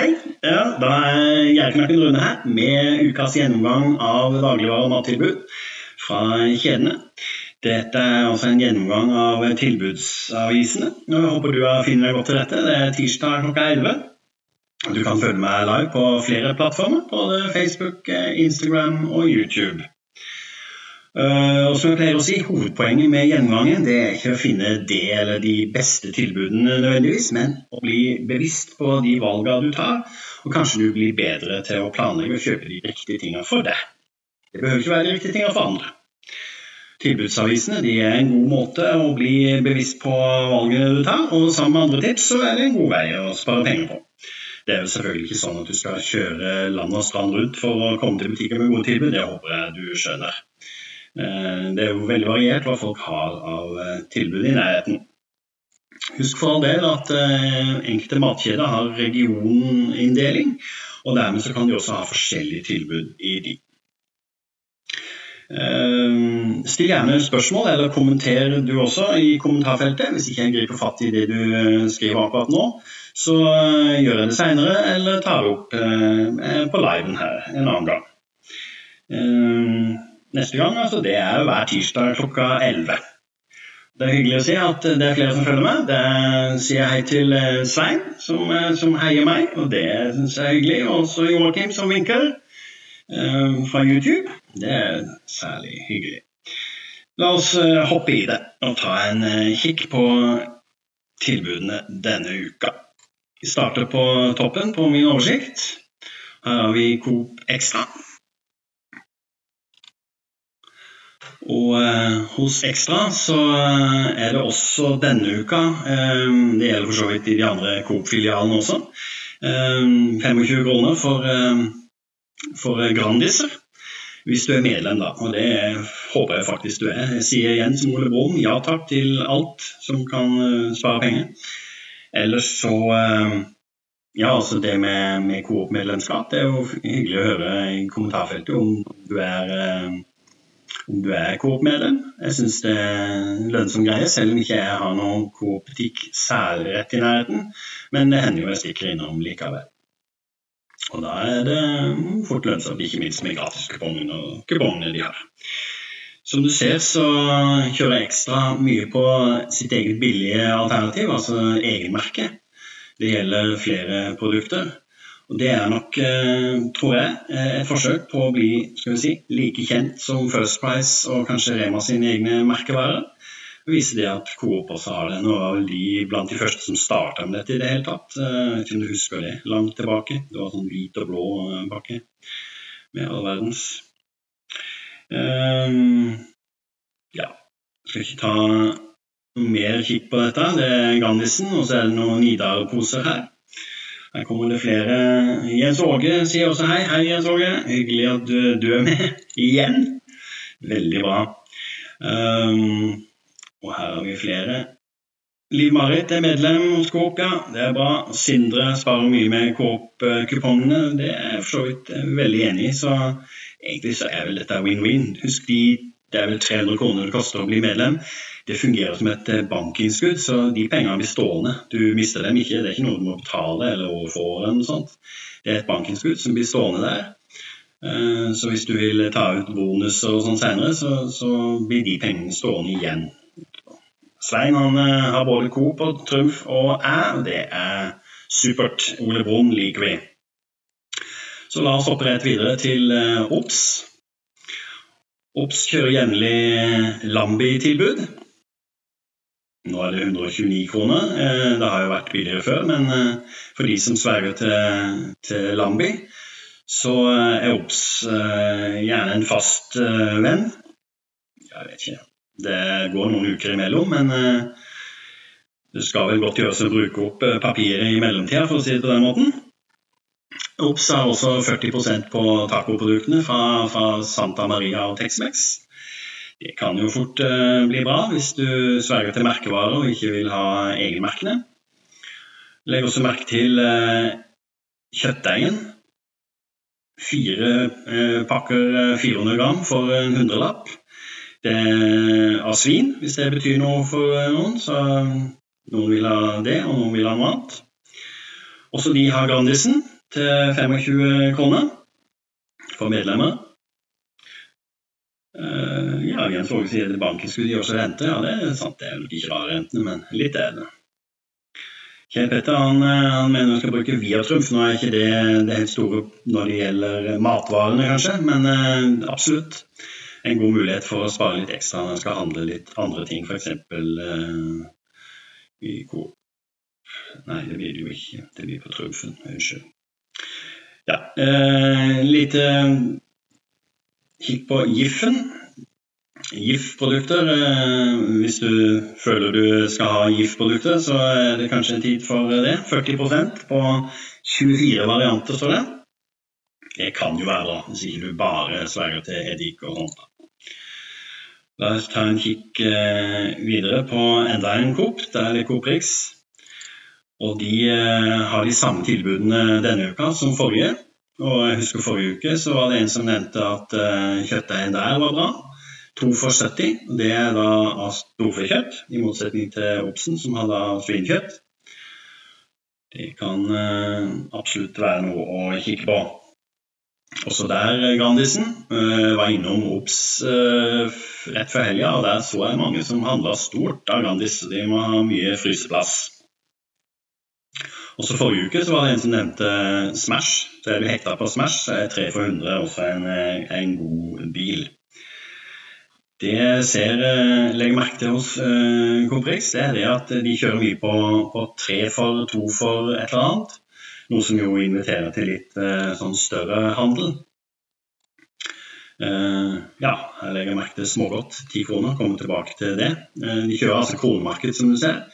Hei, ja, da er Gjerdknakken Rune her med ukas gjennomgang av dagligvare- og mattilbud fra kjedene. Dette er altså en gjennomgang av tilbudsavisene. Jeg håper du funnet deg godt til dette. Det er tirsdag klokka 11. Du kan følge meg live på flere plattformer, både Facebook, Instagram og YouTube. Uh, og som jeg pleier å si, Hovedpoenget med gjennomgangen det er ikke å finne det eller de beste tilbudene nødvendigvis, men å bli bevisst på de valgene du tar, og kanskje du blir bedre til å planlegge og kjøpe de riktige tingene for deg. Det behøver ikke være de riktige tingene for andre. Tilbudsavisene de er en god måte å bli bevisst på valgene du tar, og sammen med andre tips så er det en god vei å spare penger på. Det er jo selvfølgelig ikke sånn at du skal kjøre land og strand rundt for å komme til butikker med gode tilbud, det håper jeg du skjønner. Eh, det er jo veldig variert hva folk har av eh, tilbud i nærheten. Husk for all del at eh, enkelte matkjeder har regioninndeling, og dermed så kan de også ha forskjellige tilbud i de. Still gjerne spørsmål, eller kommenter du også i kommentarfeltet. Hvis ikke jeg griper fatt i det du skriver akkurat nå, så gjør jeg det seinere, eller tar det opp på liven her en annen gang neste gang, altså, det er hver tirsdag klokka 11. Det er hyggelig å se at det er flere som følger meg. Det sier jeg hei til eh, Svein, som, eh, som heier meg, og det syns jeg er hyggelig. Og også Joakim, som vinker uh, fra YouTube. Det er særlig hyggelig. La oss hoppe i det og ta en kikk på tilbudene denne uka. Vi starter på toppen på min oversikt. Her har vi Coop Extra. Og eh, hos Ekstra så eh, er det også denne uka eh, Det gjelder for så vidt i de andre Coop-filialene også. 25 kroner for, for Grandiser. Hvis du er medlem, da. Og det håper jeg faktisk du er. Jeg sier igjen som Ole Brumm ja takk til alt som kan spare penger. Ellers så ja, altså det med Coop-medlemskap, det er jo hyggelig å høre i kommentarfeltet om du er om du er Coop-medlem. Jeg syns det er en lønnsom greie, selv om ikke jeg har noen Coop-butikk særlig rett i nærheten. Men det hender jo jeg stikker innom likevel. Og da er det fort lønnsomt, ikke minst med gratiskupongene og kupongene de har. Som du ser, så kjører jeg ekstra mye på sitt eget billige alternativ, altså egenmerke. Det gjelder flere produkter. Og Det er nok, eh, tror jeg, eh, et forsøk på å bli skal vi si, like kjent som First Price og kanskje Rema sine egne merkevarer. Det viser det at Coop også har det. Nå var de blant de første som starta med dette i det hele tatt. Eh, jeg vet ikke om du husker det langt tilbake. Det var sånn hvit og blå pakke med all verdens. Ja, skal ikke ta mer kikk på dette. Det er Gandisen, og så er det noen Nidar-poser her. Her kommer det flere. Jens Åge sier også hei. Hei, Jens Åge. Hyggelig at du, er med igjen. Veldig bra. Um, og her har vi flere. Liv-Marit er medlem hos Coop, ja. Det er bra. Sindre sparer mye med Coop-kupongene. Det er jeg for så vidt veldig enig i. Så egentlig så er vel dette win-win. Husk de det er vel 300 kroner det koster å bli medlem. Det fungerer som et eh, bankinnskudd, så de pengene blir stående. Du mister dem ikke, det er ikke noe du må betale eller overfå eller noe sånt. Det er et bankinnskudd som blir stående der. Eh, så hvis du vil ta ut bonus og sånn senere, så, så, blir de pengene stående igjen. Svein han eh, har både Coop og Trumf og æ, det er supert. Ole Brumm liker vi. Så la oss hoppe rett videre til OBS. Obs kjører jevnlig Lambi-tilbud. Nå er det 129 kroner. Eh, det har jo vært billigere før, men eh, for de som sverger til, til Lambi, så eh, er Obs gjerne en fast venn. Jeg vet ikke. Det går noen uker imellom, men det skal vel godt gjøres å bruke opp papiret i mellomtida, for å si det på den måten. Obs har også 40% på tacoproduktene fra, fra, Santa Maria og Tex-Mex. Det kan jo fort uh, bli bra hvis du sverger til merkevarer og ikke vil ha egenmerkene. Legg også merke til uh, kjøttdeigen. Fire uh, pakker 400 gram for en hundrelapp. Det av svin, hvis det betyr noe for noen. Så noen vil ha det, og noen vil ha noe annet. Også de har Grandisen til 25 kroner for medlemmer. Jens Åge at banken skulle gi oss rente. Ja, det er sant, det er nok ikke bare rentene, men litt er det. Kjell Petter han, han mener vi skal bruke Viatrumf. Nå er ikke det det helt store når det gjelder matvarene, kanskje, men uh, absolutt en god mulighet for å spare litt ekstra når en skal handle litt andre ting, f.eks. Eh, i Coop. Nei, det blir det jo ikke. Det blir på Trumfen. Unnskyld. Ja, eh, lite kikk på GIF-en. GIF-produkter. Eh, hvis du føler du skal ha GIF-produkter, så er det kanskje en tid for det. 40% på 24 varianter, står det. Det kan jo være bra, hvis ikke du bare sverger til eddik og sånt. La oss ta en kikk eh, videre på enda en Coop. Det er Coop Rix. Og de eh, har de samme tilbudene denne uka som forrige. Og jeg husker forrige uke så var det en som nevnte at kjøttdeigen der var bra. To for 70. Det er da av storfekjøtt, i motsetning til Obsen, som har da. Det kan uh, absolutt være noe å kikke på. Også der, Grandisen. Uh, var innom Obs rett før helga, og der så jeg mange som handla stort av Grandis. De må ha mye fryseplass. Også forrige uke så var det en som nevnte Smash. Så er du hekta på Smash, så er 3 for 100 også en, en god bil. Det jeg eh, legger merke til hos uh, det er det at de kjører mye på, på tre for to for et eller annet. Noe som jo inviterer til litt uh, sånn større handel. Uh, ja, jeg legger merke til smågodt. Ti kroner. Kommer tilbake til det. Uh, de kjører altså kronemarked, som du ser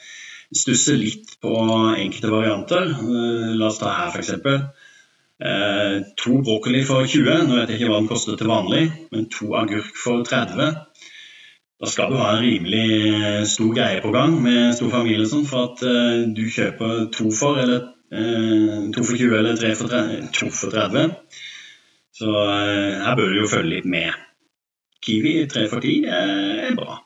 stusser litt på enkelte varianter. Eh, la oss ta her f.eks. Eh, to brokkoli for 20. Nå vet jeg ikke hva den koster til vanlig, men to agurk for 30. Da skal du ha en rimelig eh, stor greie på gang med stor familie sånn, for at uh, du kjøper to for, eller uh, to for 20 eller tre for 30. To for 30. Så uh, her bør du jo følge litt med. Kiwi tre for 10 er bra.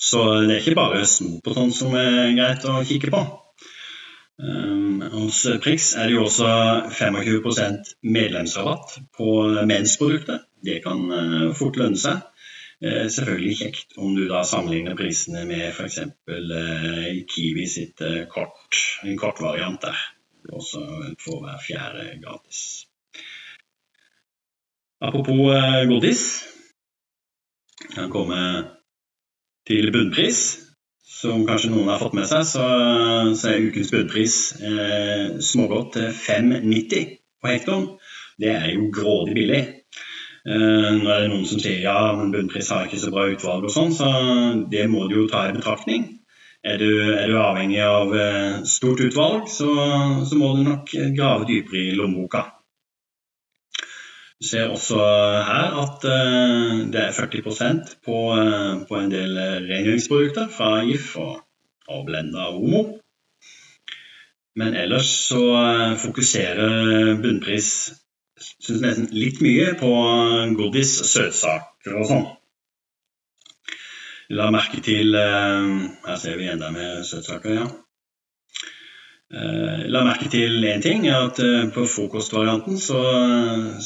Så det er ikke bare snop og sånn som er greit å kikke på. Um, hos Prix er det jo også 25% medlemsrabatt på mensproduktet. Det kan fort lønne seg. Uh, selvfølgelig kjekt om du da sammenligner prisene med f.eks. Uh, Kiwi sitt uh, kort, en kortvariant der. Også får hver fjerde gratis. Apropos godis. Kan komme til bunnpris. Som kanskje noen har fått med seg, så, så er ukens bunnpris eh, smågodt til 5,90 på hektoren. Det er jo grådig billig. Eh, nå er det noen som sier ja, men bunnpris har ikke så bra utvalg og sånn, så det må du jo ta i betraktning. Er du, er du avhengig av eh, stort utvalg, så, så må du nok grave dypere i lommeboka. Du ser også her at eh, det er 40% på, eh, på en del rengjøringsprodukter fra GIF og, og Blenda og Homo. Men ellers så eh, fokuserer bunnpris synes nesten litt mye på godis, søtsaker og sånn. La merke til Her ser vi enda mer søtsaker, ja. Eh, la merke til én ting, at eh, på frokostvarianten så,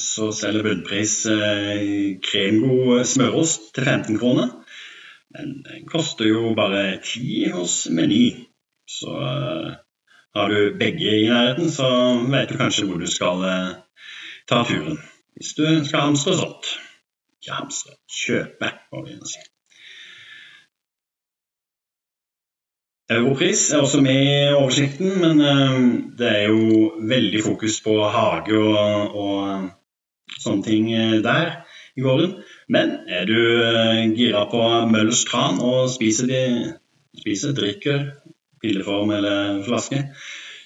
så selger bunnpris eh, kremgod smørost til 15 kroner. Men den koster jo bare 10 hos Meny. Så har du begge i nærheten, så vet du kanskje hvor du skal ta turen. Hvis du skal hamstre sånt. Ikke hamstre, kjøpe, må vi si. Europris er også med i oversikten, men eh, det er jo veldig fokus på hage og, og sånne ting eh, der i gården. Men er du eh, gira på Møllers tran og spiser, de, spiser drikker, pilleform eller flaske,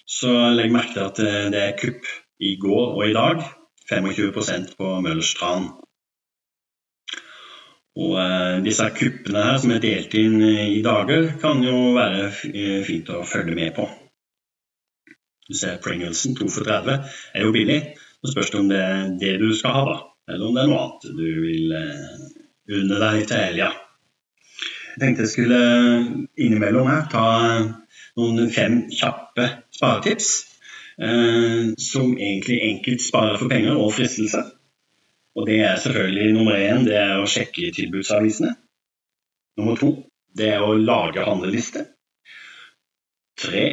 så legg merke til at det er kupp i går og i dag. 25% på Møllerstrand. Og eh, disse kuppene her som er delt inn i dager, kan jo være eh, fint å følge med på. Du ser Pringlesen 2 for 30 er jo billig. Så spørs det om det er det du skal ha, da. Eller om det er noe annet du vil eh, unne deg til helga. Jeg tenkte jeg skulle innimellom her ta noen fem kjappe sparetips. Eh, som egentlig enkelt sparer for penger og fristelse. Og det er selvfølgelig nummer én det er å sjekke tilbudsavisene. Nummer to det er å lage handleliste. Tre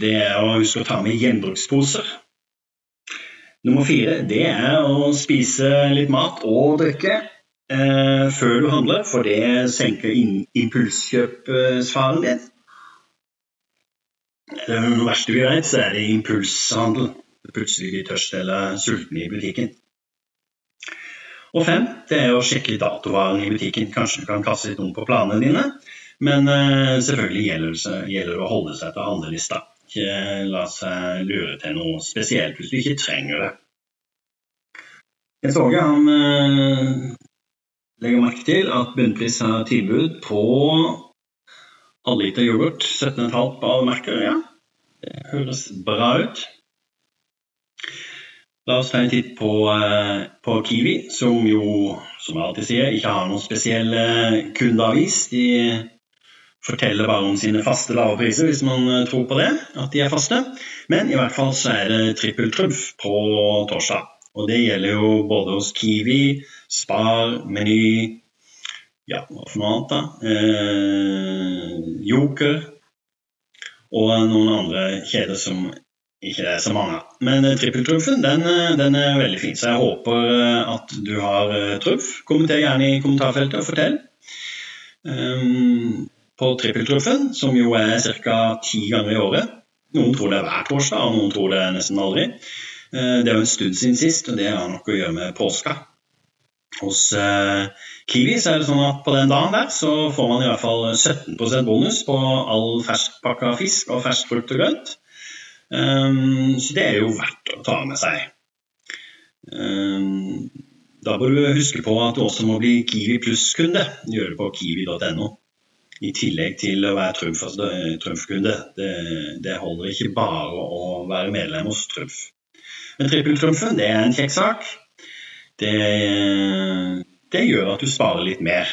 det er å huske å ta med gjenbruksposer. Nummer fire det er å spise litt mat og drikke eh, før du handler, for det senker impulskjøpsfaren din. Det verste vi vet, så er det impulshandel. Plutselig blir tørst eller sulten i butikken. Og fem, det er å sjekke datovaren i butikken. Kanskje du kan kaste litt om på planene dine. Men uh, selvfølgelig gjelder det, å holde seg til handlelista. Ikke la seg lure til noe spesielt hvis du ikke trenger det. Jeg så han uh, legger merke til at Bunnpris har tilbud på halvliter yoghurt, 17,5 på alle merker. Ja, høres bra ut. La oss ta en titt på, uh, på Kiwi, som jo, som jeg alltid sier, ikke har noen spesiell kundeavis. De forteller bare om sine faste lave priser, hvis man eh, tror på det, at de er faste. Men i hvert fall så er det trippeltrumf på torsdag. Og det gjelder jo både hos Kiwi, Spar, Meny Ja, hva for noe annet, da? Eh, Joker og noen andre kjeder som ikke det er så mange av. Men trippeltruffen den, eh, den, er veldig fin, så jeg håper at du har truff. Kommenter gjerne i kommentarfeltet og fortell. Um, på trippeltruffen, som jo er ca. ti ganger i året. Noen tror det er hver torsdag, og noen tror det er nesten aldri. Uh, det er jo en stund siden sist, og det har nok å gjøre med påska. Hos eh, Kiwi så er det sånn at på den dagen der så får man i hvert fall 17 bonus på all ferskpakka fisk og fersk frukt og grønt. Um, så det er jo verdt å ta med seg. Um, da bør du huske på at du også må bli Kiwi pluss-kunde. Gjør det på kiwi.no i tillegg til å være Trumf-kunde. Det, det, holder ikke bare å være medlem hos Trumf. Men trippeltrumfen det er en kjekk sak. Det, det, gjør at du sparer litt mer.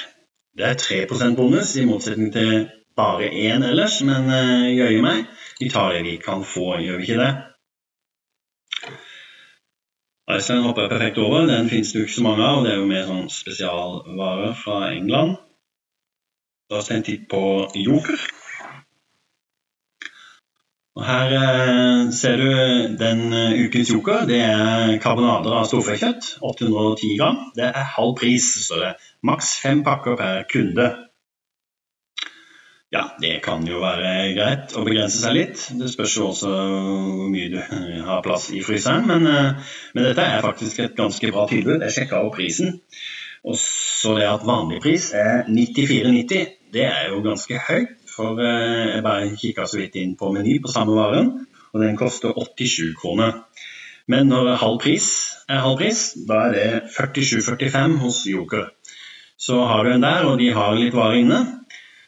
Det er 3% bonus, i motsetning til bare én ellers, men uh, jøye meg, vi tar det vi kan få, gjør vi ikke det? Iceland hopper jeg perfekt over, den finnes det jo ikke så mange av, og det er jo mer sånn spesialvarer fra England. La oss ta en titt på Joker. Og Her eh, ser du den uh, ukens joker. Det er karbonader av storfekjøtt. 810 gram. Det er halv pris, så det er maks fem pakker per kunde. Ja, det kan jo være greit å begrense seg litt. Det spørs jo også hvor mye du har plass i fryseren. Men, uh, men dette er faktisk et ganske bra tilbud. Jeg sjekka opp prisen. Og så det at vanlig pris er 94,90 det er jo ganske høyt. For eh, jeg bare kikka så vidt inn på Meny på samme varen, og den koster 87 kroner. Men når halv pris er halv pris, da er det 47,45 hos Joker. Så har du en der, og de har litt varer inne.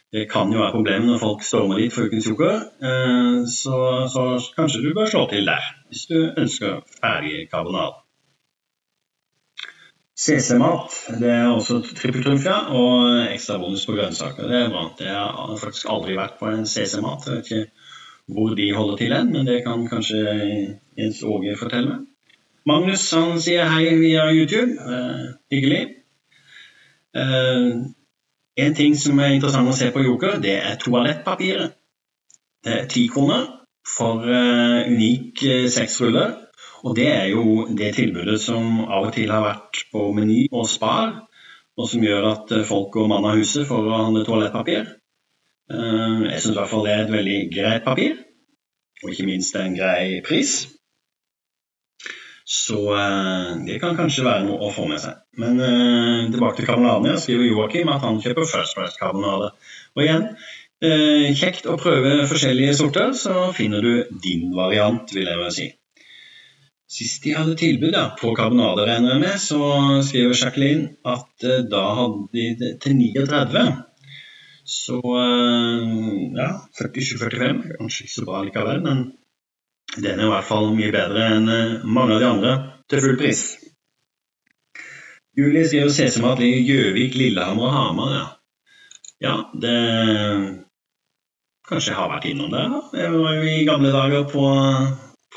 Det kan jo være problemet når folk stormer dit for ukens joker, eh, så, så kanskje du bør slå til der, hvis du ønsker ferdig karbonade. CC-mat det er også trippeltrumf, og ekstra bonus på grønnsaker. Det er bra. Det har faktisk aldri vært på en CC-mat. Jeg vet ikke hvor de holder til hen, men det kan kanskje Jens Åge fortelle meg. Magnus han sier hei via YouTube. Eh, hyggelig. Eh, en ting som er interessant å se på Joker, det er toalettpapiret. Det er ti kroner for uh, unik uh, seks. Og det er jo det tilbudet som av og til har vært på Meny og Spar, og som gjør at eh, folk går mann av huset for å handle toalettpapir. Eh, jeg syns i hvert fall det er et veldig greit papir, og ikke minst en grei pris. Så eh, det kan kanskje være noe å få med seg. Men tilbake til. Jeg skriver Joakim at han kjøper First Price-karbonade. Og igjen, kjekt å prøve forskjellige sorter, så finner du din variant, vil jeg vel si. Sist de hadde tilbud da, på karbonader, regner jeg med, så skriver Jacqueline at uh, da hadde de det til 39. Så uh, ja, 47-45. Kanskje ikke så bra likevel, men den er i hvert fall mye bedre enn mange av de andre til full pris. Julie skriver CC-mat i Gjøvik, Lillehammer og Hamar. Ja. ja, det Kanskje jeg har vært innom det. Jeg var jo i gamle dager på,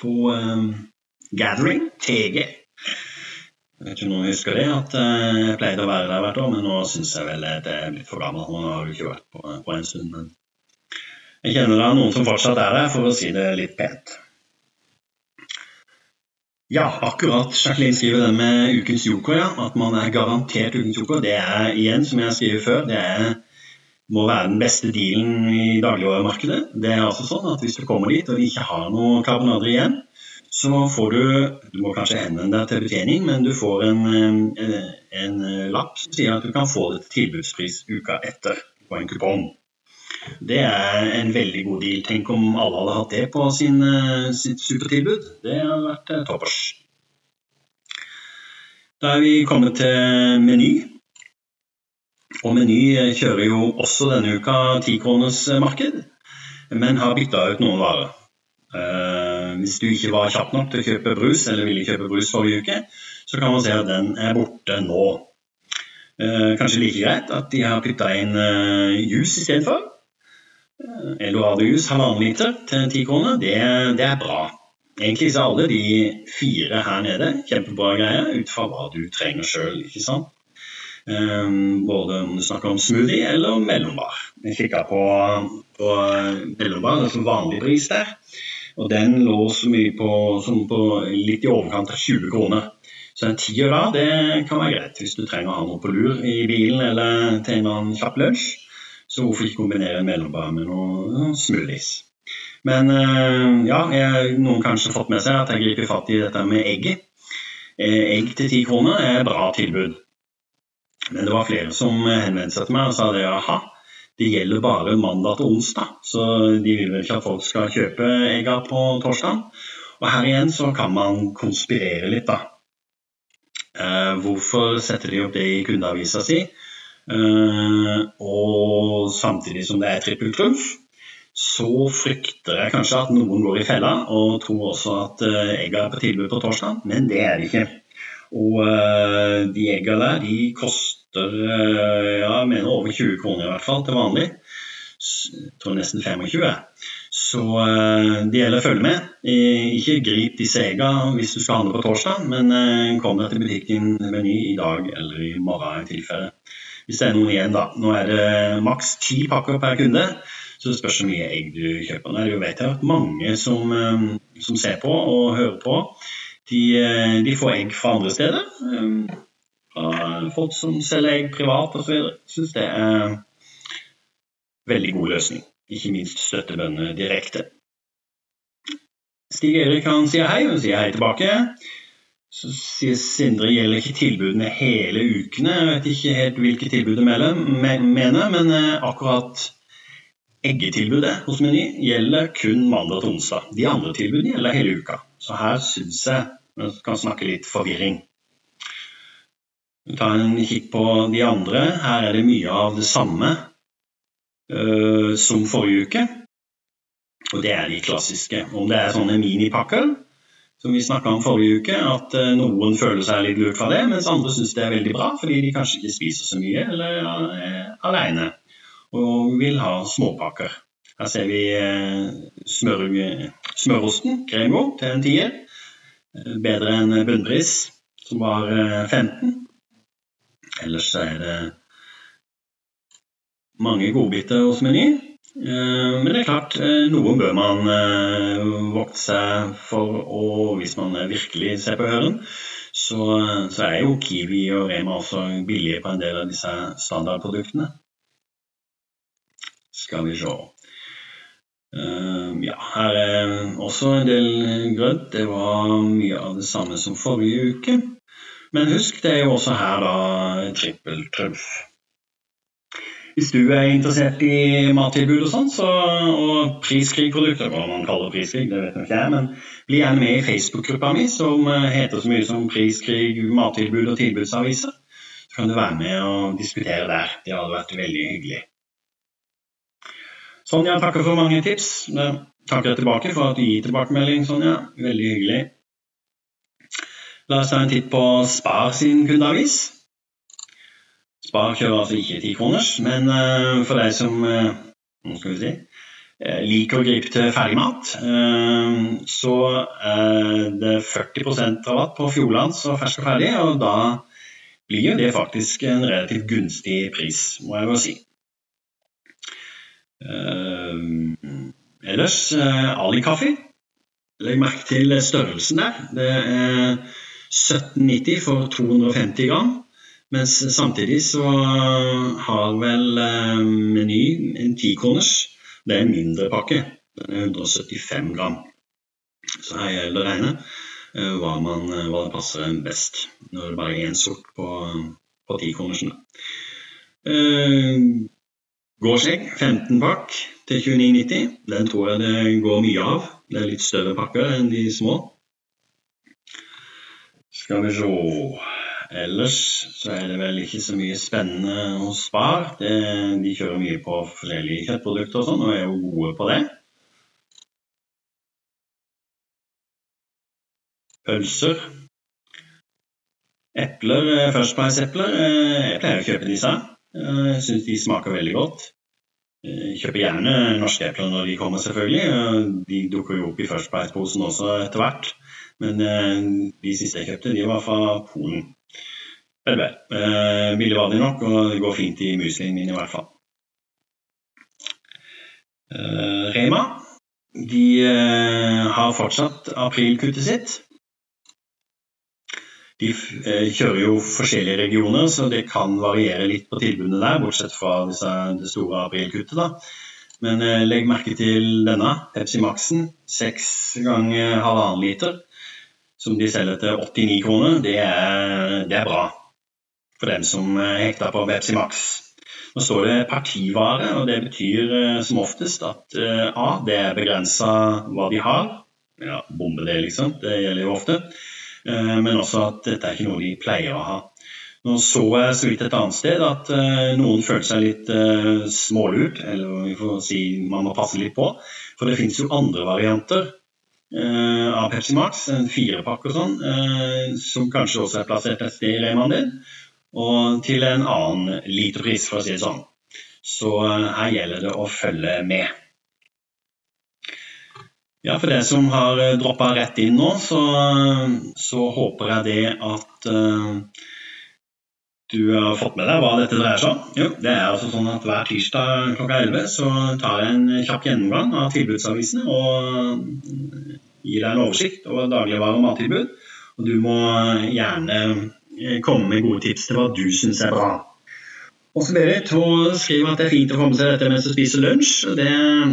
på um, Gathering, TG. Jeg vet ikke om noen husker det, at uh, jeg pleide å være der hvert år, men nå syns jeg vel det er blitt for gammel. Nå har du ikke vært på, på en stund, men jeg kjenner da noen som fortsatt er der, for å si det litt pent. Ja, akkurat. Jacqueline skriver det med ukens joker, ja. At man er garantert ukens joker. Det er igjen, som jeg skriver før, det er må være den beste dealen i dagligvaremarkedet. Det er altså sånn at Hvis du kommer dit og ikke har noen karbonader igjen, så får du Du må kanskje henvende deg til betjening, men du får en, en, en lapp som sier at du kan få det til tilbudspris uka etter på en kupong. Det er en veldig god deal. Tenk om alle hadde hatt det på sin, sitt supertilbud. Det hadde vært eh, toppers. Da er vi kommet til Meny. Og Meny kjører jo også denne uka tikronersmarked, men har bytta ut noen varer. Uh, hvis du ikke var kjapp nok til å kjøpe brus, eller ville kjøpe brus forrige uke, så kan man se at den er borte nå. Kanskje like greit at de har putta inn uh, juice istedenfor. Uh, Eldorado-jus halvannen liter til ti kroner, det, det, er bra. Egentlig så er alle de fire her nede kjempebra greier ut fra hva du trenger sjøl, ikke sant. Ehm, både om du snakker om smoothie eller mellombar. Jeg kikka på, på mellombar, det er som vanlig pris der. Og den lå så mye på, på litt i overkant av 20 kroner. Så en tier da, det kan være greit hvis du trenger å ha noe på lur i bilen eller til en annen kjapp lunsj. Så hvorfor ikke kombinere en mellombar med noen smoothies. Men eh, ja, jeg, noen kanskje fått med seg at jeg griper fatt i dette med egget. Eh, egg til ti kroner er et bra tilbud. Men det var flere som henvendte seg til meg og sa det aha, det gjelder bare mandag til onsdag. Så de vil vel ikke at folk skal kjøpe egga på torsdag. Og her igjen så kan man konspirere litt, da. Eh, hvorfor setter de opp det i kundeavisa si? Eh, og samtidig som det er trippeltrumf, så frykter jeg kanskje at noen går i fella og tror også at eh, egga er på tilbud på torsdag, men det er det ikke. Og uh, de egga der de koster uh, ja, jeg mener over 20 kroner i hvert fall til vanlig. Jeg tror nesten 25. Så uh, det gjelder å følge med. Ikke grip de sega hvis du skal handle på torsdag, men kom deg til butikken Meny i dag eller i morgen i tilfelle. Hvis det er noen igjen, da. Nå er det maks ti pakker per kunde. Så det spørs hvor mye egg du kjøper. Nå er det jo vet jeg at mange som, som ser på og hører på, de, eh, de, får egg fra andre steder. Eh, fra folk som selger egg privat osv. Syns det er veldig god løsning. Ikke minst støtte bøndene direkte. Stig Erik han sier hei, og sier hei tilbake. Så sier Sindre gjelder ikke tilbudene hele ukene. Jeg vet ikke helt hvilke tilbud du mener, men eh, akkurat eggetilbudet hos Meny gjelder kun mandag til onsdag. De andre tilbudene gjelder hele uka. Så her syns jeg vi kan snakke litt forvirring. Ta en kikk på de andre. Her er det mye av det samme uh, som forrige uke. Og det er de klassiske. Om det er sånne minipakker som vi snakka om forrige uke, at uh, noen føler seg litt lurt fra det, mens andre syns det er veldig bra fordi de kanskje ikke spiser så mye eller er aleine og vil ha småpakker. Her ser vi uh, smør, smørosten, Grego, til en tier. Eh, bedre enn bunnpris, som var 15. Eh, Ellers er det mange godbiter hos Meny. Eh, men det er klart, noen bør man vokte seg for og Hvis man virkelig ser på høren, så, så er jo Kiwi og Rema også billige på en del av disse standardproduktene. Skal vi se. Ja, her er også en del grønt. Det var mye av det samme som forrige uke. Men husk, det er jo også her da trippeltrumf. Hvis du er interessert i mattilbud og sånn, så, og priskrigprodukter, hva man kaller priskrig, det vet ikke jeg, men bli gjerne med i Facebook-gruppa mi som eh, heter så mye som Priskrig, mattilbud og tilbudsaviser. Så kan du være med og diskutere der. Det hadde vært veldig hyggelig. Sonja takker for mange tips. Jeg tilbake for at du gir tilbakemelding, Sonja. Veldig hyggelig. La oss ta en titt på Spar sin kundeavis. Spar kjører altså ikke tikroners, men uh, for deg som uh, Nå skal vi si eh, liker å gripe til ferdigmat, så er det 40% rabatt på Fjordlands og fersk og ferdig, og da blir jo det faktisk en relativt gunstig pris, må jeg jo si. ellers Ali Kaffe. Legg merke til størrelsen der. Det er 17,90 for 250 gram. Mens samtidig så har vel eh, Meny en tikroners. Det er en mindre pakke. Den er 175 gram. Så her gjelder det å regne eh, hva, man, eh, hva det passer best når det bare er én sort på, på tikronersen. Uh, Gårdskjegg 15 pakk til 29,90. Den tror jeg det går mye av. Det er litt større pakker enn de små. Skal vi se Ellers så er det vel ikke så mye spennende hos Spar. Det, de kjører mye på forskjellige kjøttprodukter og sånn, og er jo gode på det. Pølser. Epler, eh, First Price-epler. Eh, jeg pleier å kjøpe disse. Eh, jeg syns de smaker veldig godt. Kjøper gjerne norske epler når de kommer, selvfølgelig. De dukker jo opp i First Price-posen også etter hvert. Men de siste jeg kjøpte, de var fra Polen. Vel, vel. Eh, billig var de nok, og det går fint i muslien min i hvert fall. Eh, Rema de eh, har fortsatt aprilkuttet sitt. De eh, kjører jo forskjellige regioner, så det kan variere litt på tilbudene der, bortsett fra det store aprilkuttet. da. Men eh, legg merke til denne, Pepsi Maxen. Seks ganger halvannen liter, som de selger til 89 kroner. Det er, det er bra for dem som eh, på Pepsi Max. Nå står det partivare, og det betyr eh, som oftest at eh, A, det er begrensa hva de har. Ja, bombe det, liksom. Det gjelder jo ofte. Men også at dette er ikke noe de pleier å ha. Nå så jeg så vidt et annet sted at noen følte seg litt smålurt, eller vi får si man må passe litt på. For det finnes jo andre varianter av Pepsi Max, en firepakke og sånn, som kanskje også er plassert et sted i remaen din og til en annen literpris, for å si det sånn. Så eh, her gjelder det å følge med. Ja, For det som har eh, droppa rett inn nå, så, så, håper jeg det at uh, du har fått med deg hva dette dreier seg om. Jo, det er altså sånn at Hver tirsdag klokka 11 så tar jeg en kjapp gjennomgang av tilbudsavisene og gir deg en oversikt over dagligvare- og mattilbud. Og du må gjerne Eh, komme med gode tips til hva du syns er bra. Og så ber jeg til å skrive at det er fint å få med seg dette mens du spiser lunsj. Det,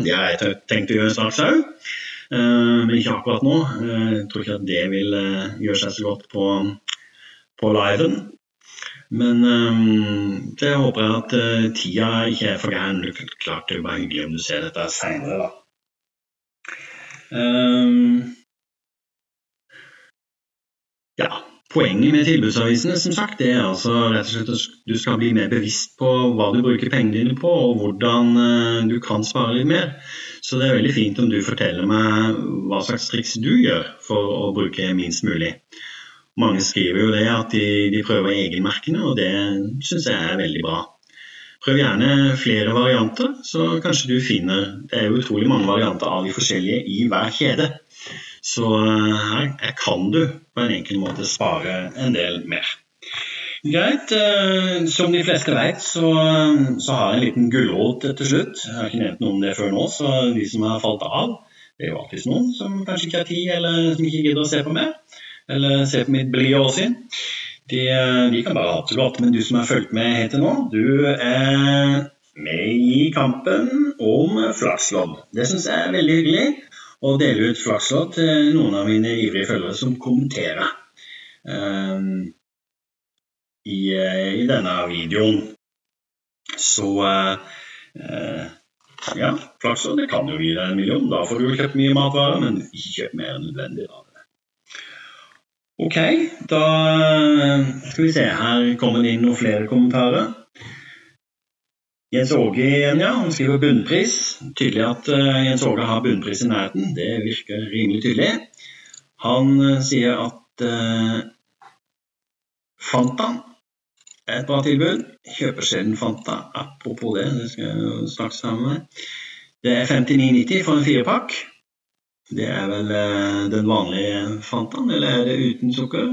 det har jeg tenkt å gjøre straks òg, eh, men ikke akkurat nå. Eh, jeg tror ikke at det vil gjøre seg så godt på, på liven. Men det håper jeg at tida ikke er for gæren. Klart det er bare hyggelig om du ser dette seinere, da. ja. Poenget med tilbudsavisene som sagt, det er altså rett og slett at du skal bli mer bevisst på hva du bruker pengene dine på, og hvordan eh, du kan spare litt mer. Så det er veldig fint om du forteller meg hva slags triks du gjør for å bruke minst mulig. Mange skriver jo det at de, de prøver egenmerkene, og det syns jeg er veldig bra. Prøv gjerne flere varianter, så kanskje du finner Det er jo utrolig mange varianter av de forskjellige i hver kjede. Så eh, her kan du på en enkel måte spare en del mer. Greit. Eh, som de fleste vet, så, så har jeg en liten gulrot til slutt. Jeg har ikke nevnt noe om det før nå, så de som har falt av Det er jo alltid noen som kanskje ikke har tid, eller som ikke gidder å se på mer. Eller se på mitt blide åsyn. De, de, kan bare det. Men du som har fulgt med helt til nå, du er med i kampen om flakslodd. Det syns jeg er veldig hyggelig Å dele ut flakslodd til noen av mine ivrige følgere som kommenterer um, i, uh, i, denne videoen. Så uh, ja, flakslodd kan jo gi deg en million. Da får du kjøpt mye matvarer, men ikke kjøp mer enn nødvendig. Da. Ok, da skal vi se. Her kommer det inn noen flere kommentarer. Jens Åge igjen, ja. Han skriver bunnpris. Tydelig at uh, Jens Åge har bunnpris i nærheten. Det virker rimelig tydelig. Han uh, sier at uh, Fanta er et bra tilbud. Kjøper sjelden Fanta. Apropos det, det skal jeg snakke sammen med. Det er 59,90 for en firepakk. Det er vel eh, den vanlige Fantaen, eller er det uten sukker?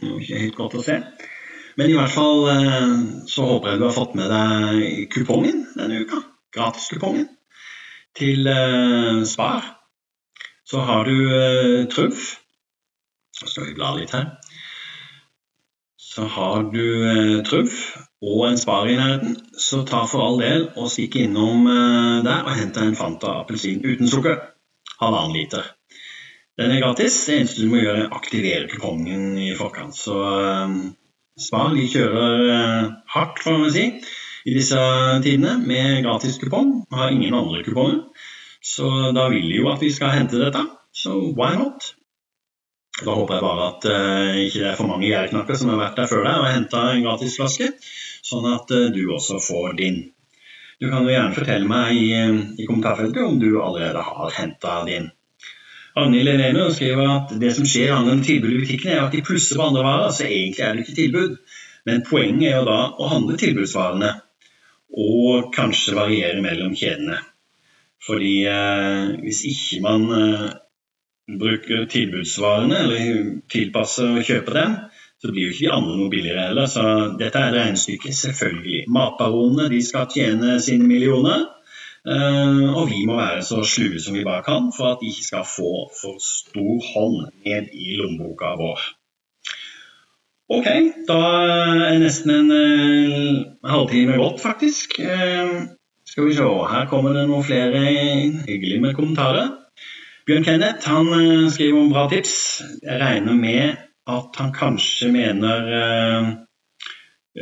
Det er ikke helt godt å se. Men i hvert fall eh, så håper jeg du har fått med deg kupongen denne uka. Gratiskupongen til eh, Spar. Så har du Trumf. Skal vi bla litt her. Så har du Trumf og en Spar i nærheten, så ta for all del og stikk innom der og hent en Fanta appelsin uten sukker halvannen liter. Den er gratis. Det eneste du må gjøre, er aktivere kupongen i forkant. Så uh, Spar de kjører uh, hardt, får man si, i disse tidene med gratis kupong. Har ingen andre kuponger. Så da vil de jo at vi skal hente dette. Så why not? Da håper jeg bare at uh, ikke det er for mange gjerdeknakker som har vært der før deg og henta en gratis flaske, sånn at uh, du også får din. Du kan jo gjerne fortelle meg i, i kommentarfeltet om du allerede har henta din. Agnhild Elene skriver at det som skjer angående tilbud i butikkene, er at de plusser på andre varer, så egentlig er det ikke tilbud. Men poenget er jo da å handle tilbudsvarene, og kanskje variere mellom kjedene. Fordi eh, hvis ikke man eh, bruker tilbudsvarene, eller tilpasser og kjøper dem, så blir jo ikke de andre noe billigere heller. Så dette er regnestykket, selvfølgelig. Matbaronene de skal tjene sine millioner. Eh, og vi må være så slue som vi bare kan for at de ikke skal få for stor hånd ned i lommeboka vår. Ok, da er nesten en uh, halvtime gått, faktisk. Uh, skal vi se, her kommer det noen flere hyggelige kommentarer. Bjørn Kenneth han skriver om bra tips. Jeg regner med at han kanskje mener øh,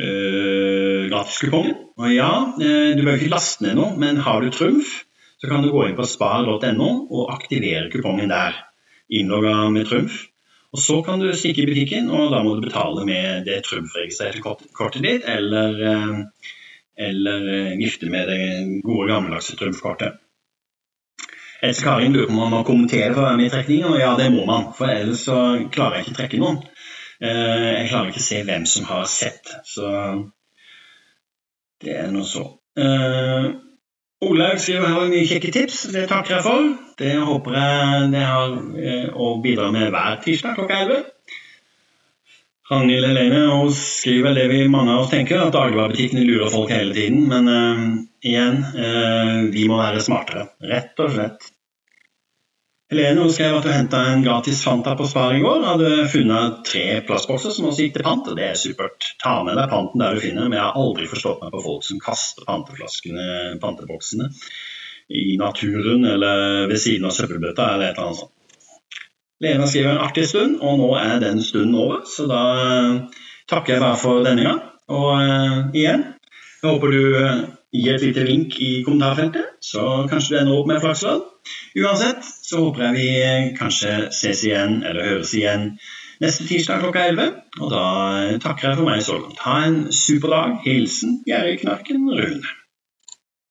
øh, gratiskupongen. Og ja, øh, du bør ikke laste ned noe, men har du Trumf, så kan du gå inn på spar.no og aktivere kupongen der. Innlogga med Trumf. Og Så kan du stikke i butikken, og da må du betale med det Trumf-registrerte kortet ditt, eller, eller gifte med det gode, gammeldagse Trumf-kortet. Else Karin lurer på om man må kommentere for å være med i trekningen, og ja, det må man. For ellers så klarer jeg ikke å trekke noen. Eh, jeg klarer ikke å se hvem som har sett, så det er nå så. Uh, Olaug skriver her mye kjekke tips, det takker jeg for. Det håper jeg det har å bidra med hver tirsdag klokka 11. Ragnhild Helene hun skriver det vi mange av oss tenker, at dagligvarebutikkene lurer folk hele tiden. Men uh, igjen, uh, vi må være smartere. Rett og slett. Helene hun skrev at du henta en gratis Fanta på Spar i går. Hadde funnet tre plastbokser som også gikk til pant, det er supert. Ta med deg panten der du finner, men jeg har aldri forstått meg på folk som kaster panteflaskene, panteboksene i naturen eller ved siden av søppelbøtta eller et eller annet sånt. Lena skriver en artig stund, og nå er den stunden over. Så da uh, takker jeg bare for denne gang. Og uh, igjen, jeg håper du uh, gir et lite vink i kommentarfeltet, så kanskje du ender opp med flakslodd. Uansett så håper jeg vi kanskje ses igjen, eller høres igjen, neste tirsdag klokka 11. Og da takker jeg for meg så langt. Ha en super dag. Hilsen Gjerrig Knarken Rune.